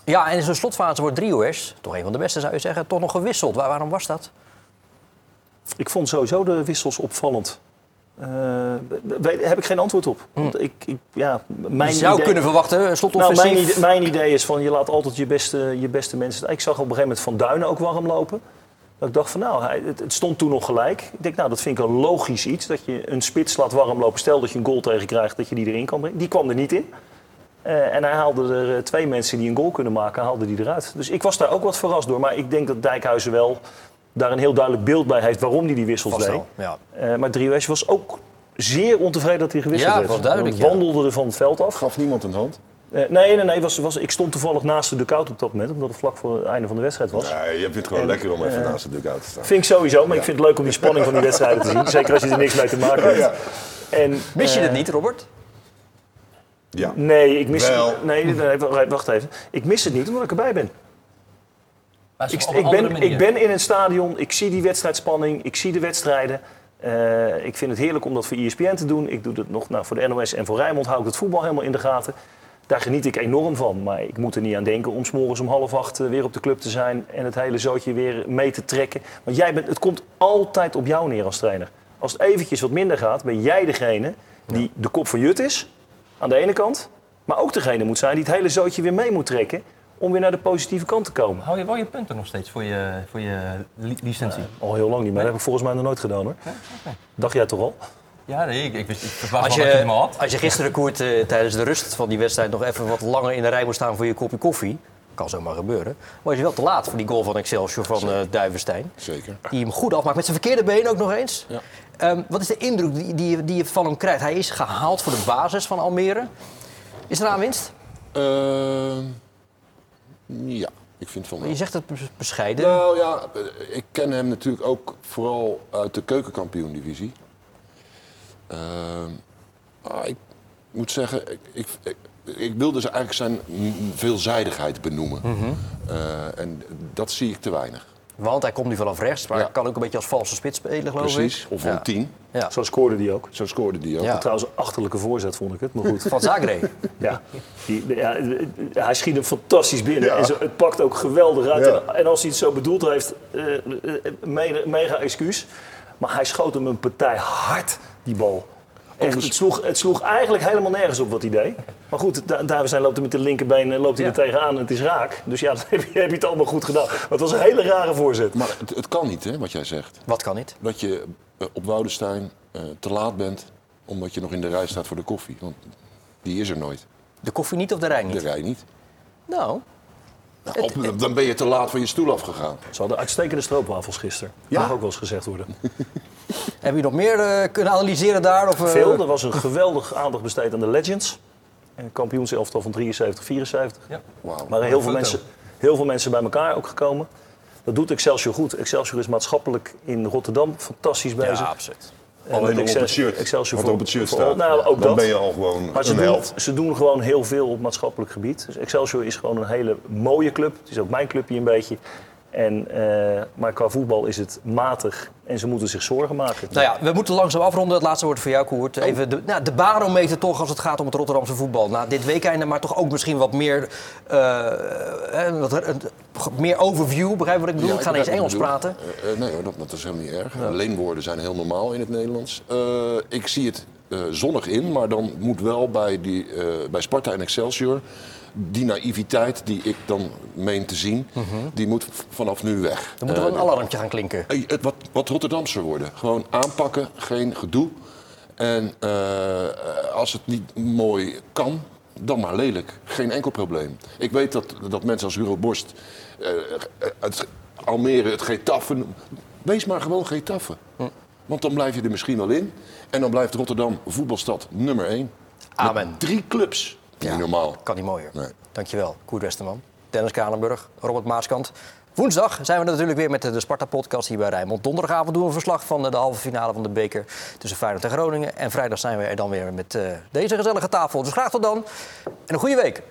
Ja, en in zo'n slotfase wordt Driehoers, toch een van de beste zou je zeggen, toch nog gewisseld. Waar- waarom was dat? Ik vond sowieso de wissels opvallend. Eh, weet- heb ik geen antwoord op. Want ik, ik, ja, mijn je zou idee- kunnen verwachten, Nou, slotoffensief. mijn, idee, mijn idee is van je laat altijd je beste, je beste mensen. Ik zag op een gegeven moment Van Duinen ook warm lopen. Dat ik dacht van nou, hij, het, het stond toen nog gelijk. Ik denk nou, dat vind ik een logisch iets. Dat je een spits laat warm lopen. Stel dat je een goal tegen krijgt, dat je die erin kan brengen. Die kwam er niet in. Eh, en hij haalde er eh, twee mensen die een goal kunnen maken, haalde die eruit. Dus ik was daar ook wat verrast door. Maar ik denk dat Dijkhuizen wel daar een heel duidelijk beeld bij heeft waarom hij die wissels Vast deed. ja. Eh, maar Driehuis was ook zeer ontevreden dat hij gewisseld Ja, werd. was duidelijk, Want ja. wandelde er van het veld af. Gaf niemand een hand? Eh, nee, nee, nee. Was, was, ik stond toevallig naast de dugout op dat moment, omdat het vlak voor het einde van de wedstrijd was. Nee, je vindt het gewoon En, lekker om even eh, naast de dugout te staan. Vind ik sowieso, maar ik vind het leuk om die spanning van die wedstrijden te zien. *laughs* Zeker als je er niks mee te maken hebt. Ja. En, Mis je het niet, Robert? Ja. Nee, ik mis Wel. het nee, nee, nee, wacht even. Ik mis het niet omdat ik erbij ben. Ik, ben, ik ben in het stadion, ik zie die wedstrijdspanning, ik zie de wedstrijden. Eh, ik vind het heerlijk om dat voor ESPN te doen. Ik doe dat nog nou, voor de NOS en voor Rijnmond hou ik het voetbal helemaal in de gaten. Daar geniet ik enorm van. Maar ik moet er niet aan denken om 's morgens om half acht eh, weer op de club te zijn en het hele zootje weer mee te trekken. Want jij bent, het komt altijd op jou neer als trainer. Als het eventjes wat minder gaat, ben jij degene die de kop van Jut is, aan de ene kant. Maar ook degene moet zijn die het hele zootje weer mee moet trekken om weer naar de positieve kant te komen. Hou je wel je punten nog steeds voor je, voor je li- licentie? Al heel lang niet, maar dat heb ik volgens mij nog nooit gedaan hoor. Dacht jij toch al? Ja, nee, ik, ik, wist, ik Als dat je maar had. als je gisteren, Koert, eh, tijdens de rust van die wedstrijd nog even wat langer in de rij moest staan voor je kopje koffie. Kan zomaar gebeuren. Maar je wel te laat voor die goal van Excelsior van eh Duivenstein. Zeker. Die hem goed afmaakt met zijn verkeerde been ook nog eens. Ja. Ehm, wat is de indruk die, die, je- die je van hem krijgt? Hij is gehaald voor de basis van Almere. Is er aan winst? Ehm, ja, ik vind van wel. Je zegt het bes- bescheiden. Nou ja, eh, ik ken hem natuurlijk ook vooral uit de keukenkampioen-divisie. Ehm, ah, ik moet zeggen, ik, ik, ik, ik wil dus eigenlijk zijn veelzijdigheid benoemen. Eh, en dat zie ik te weinig. Want hij komt nu vanaf rechts, maar Ja. hij kan ook een beetje als valse spits spelen, geloof ik. Precies, of tien. Ja. Zo scoorde die ook. Zo scoorde die ook. Ja. Trouwens, een achterlijke voorzet vond ik het, maar goed. *laughs* Van Zagreb. ja. Die, ja, hij schiet hem fantastisch binnen. Ja. En zo, het pakt ook geweldig uit. Ja. En, en als hij het zo bedoeld heeft, eh, eh, mega, mega excuus. Maar hij schoot hem een partij hard, die bal. Echt, het, sloeg, het sloeg eigenlijk helemaal nergens op wat hij deed. Maar goed, Da- Davidstein loopt er met de linkerbeen eh, loopt hij Ja. er tegenaan en het is raak. Dus ja, *laughs* dan heb je, heb je het allemaal goed gedaan. Maar het was een hele rare voorzet. Maar het, het kan niet, hè, wat jij zegt. Wat kan niet? Dat je eh, op Woudenstein eh, te laat bent omdat je nog in de rij staat voor de koffie. Want die is er nooit. De koffie niet of de rij De niet? rij niet. Nou, Op- dan ben je te laat van je stoel afgegaan. Ze hadden uitstekende stroopwafels gisteren. Ja? Mag ook wel eens gezegd worden. *laughs* Heb je nog meer eh, kunnen analyseren daar? Of, eh, Veel. Er was een geweldig aandacht besteed aan de Legends. Een kampioenselftal van 73, 74. Wauw. Maar heel veel, mensen, heel veel mensen bij elkaar ook gekomen. Dat doet Excelsior goed. Excelsior is maatschappelijk in Rotterdam fantastisch bezig. Ja, absoluut. En Alleen op Excel- het shirt. Excelsior Wat op het shirt staat. Nou, ook dan dat. ben je al gewoon Maar ze een doen, held. ze doen gewoon heel veel op maatschappelijk gebied. Dus Excelsior is gewoon een hele mooie club. Het is ook mijn clubje een beetje. En, eh, maar qua voetbal is het matig en ze moeten zich zorgen maken. Nou ja, we moeten langzaam afronden. Het laatste woord voor jou, Koert. Even de, nou, de barometer toch als het gaat om het Rotterdamse voetbal. Nou, dit weekend, maar toch ook misschien wat meer, eh, eh, wat, een- meer overview. Begrijp je wat ik bedoel? Ja, ik ga begrijp niet eens wat je Engels praten. Nee hoor, dat, dat is helemaal niet erg. Leenwoorden zijn heel normaal in het Nederlands. Eh, ik zie het eh, zonnig in, maar dan moet wel bij, die, eh, bij Sparta en Excelsior... die naïviteit die ik dan meen te zien, die moet vanaf nu weg. Dan moet er wel Eh, een alarmpje gaan klinken. Eh, Het wat, wat Rotterdamser worden. Gewoon aanpakken, geen gedoe. En eh, als het niet mooi kan, dan maar lelijk. Geen enkel probleem. Ik weet dat, dat mensen als Hugo Borst, eh, het Almere, het Getafe... Wees maar gewoon Getafe. Want dan blijf je er misschien wel in. En dan blijft Rotterdam voetbalstad nummer één. Amen. Met drie clubs. Ja. Niet normaal. Kan niet mooier. Nee. Dankjewel, Koert Westerman. Dennis Kalenburg, Robert Maaskant. Woensdag zijn we natuurlijk weer met de Sparta-podcast hier bij Rijnmond. Donderdagavond doen we een verslag van de halve finale van de beker tussen Feyenoord en Groningen. En vrijdag zijn we er dan weer met eh, deze gezellige tafel. Dus graag tot dan en een goede week.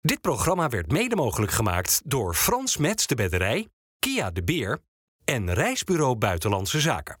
Dit programma werd mede mogelijk gemaakt door Frans Mets de Bedderij, Kia de Beer en Reisbureau Buitenlandse Zaken.